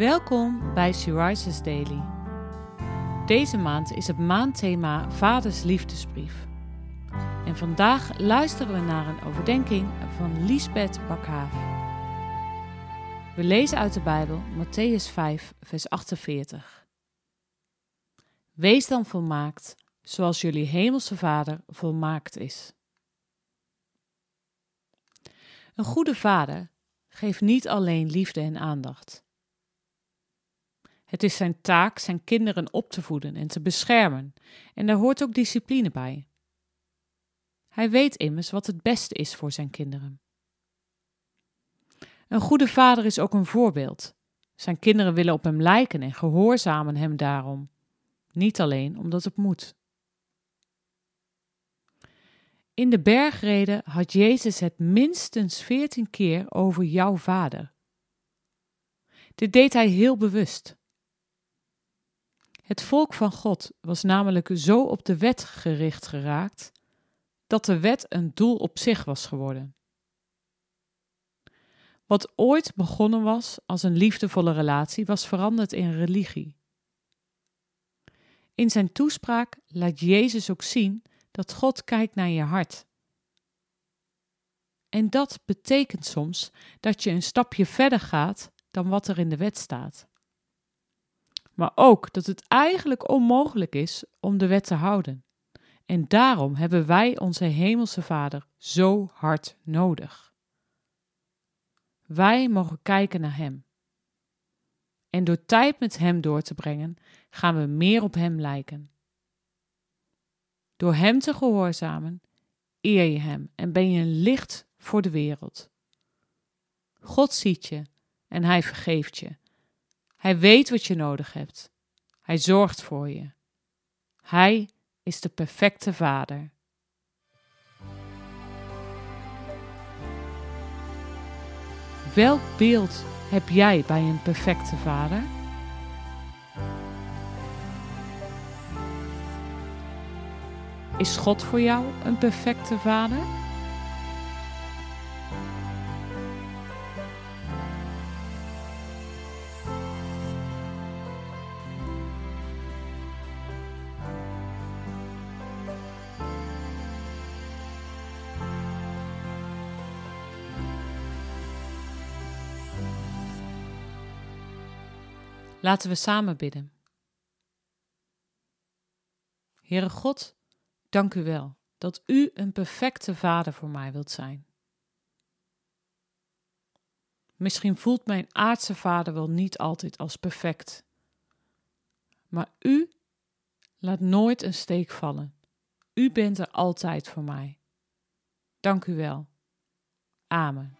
Welkom bij She Daily. Deze maand is het maandthema Vaders Liefdesbrief. En vandaag luisteren we naar een overdenking van Liesbeth Bakhaaf. We lezen uit de Bijbel Matthäus 5, vers 48. Wees dan volmaakt, zoals jullie hemelse Vader volmaakt is. Een goede vader geeft niet alleen liefde en aandacht. Het is zijn taak zijn kinderen op te voeden en te beschermen, en daar hoort ook discipline bij. Hij weet immers wat het beste is voor zijn kinderen. Een goede vader is ook een voorbeeld. Zijn kinderen willen op hem lijken en gehoorzamen hem daarom, niet alleen omdat het moet. In de bergreden had Jezus het minstens veertien keer over jouw vader. Dit deed hij heel bewust. Het volk van God was namelijk zo op de wet gericht geraakt dat de wet een doel op zich was geworden. Wat ooit begonnen was als een liefdevolle relatie, was veranderd in religie. In zijn toespraak laat Jezus ook zien dat God kijkt naar je hart. En dat betekent soms dat je een stapje verder gaat dan wat er in de wet staat. Maar ook dat het eigenlijk onmogelijk is om de wet te houden. En daarom hebben wij onze Hemelse Vader zo hard nodig. Wij mogen kijken naar Hem. En door tijd met Hem door te brengen, gaan we meer op Hem lijken. Door Hem te gehoorzamen, eer je Hem en ben je een licht voor de wereld. God ziet je en Hij vergeeft je. Hij weet wat je nodig hebt. Hij zorgt voor je. Hij is de perfecte Vader. Welk beeld heb jij bij een perfecte Vader? Is God voor jou een perfecte Vader? Laten we samen bidden. Heere God, dank u wel dat u een perfecte vader voor mij wilt zijn. Misschien voelt mijn aardse vader wel niet altijd als perfect, maar u laat nooit een steek vallen. U bent er altijd voor mij. Dank u wel. Amen.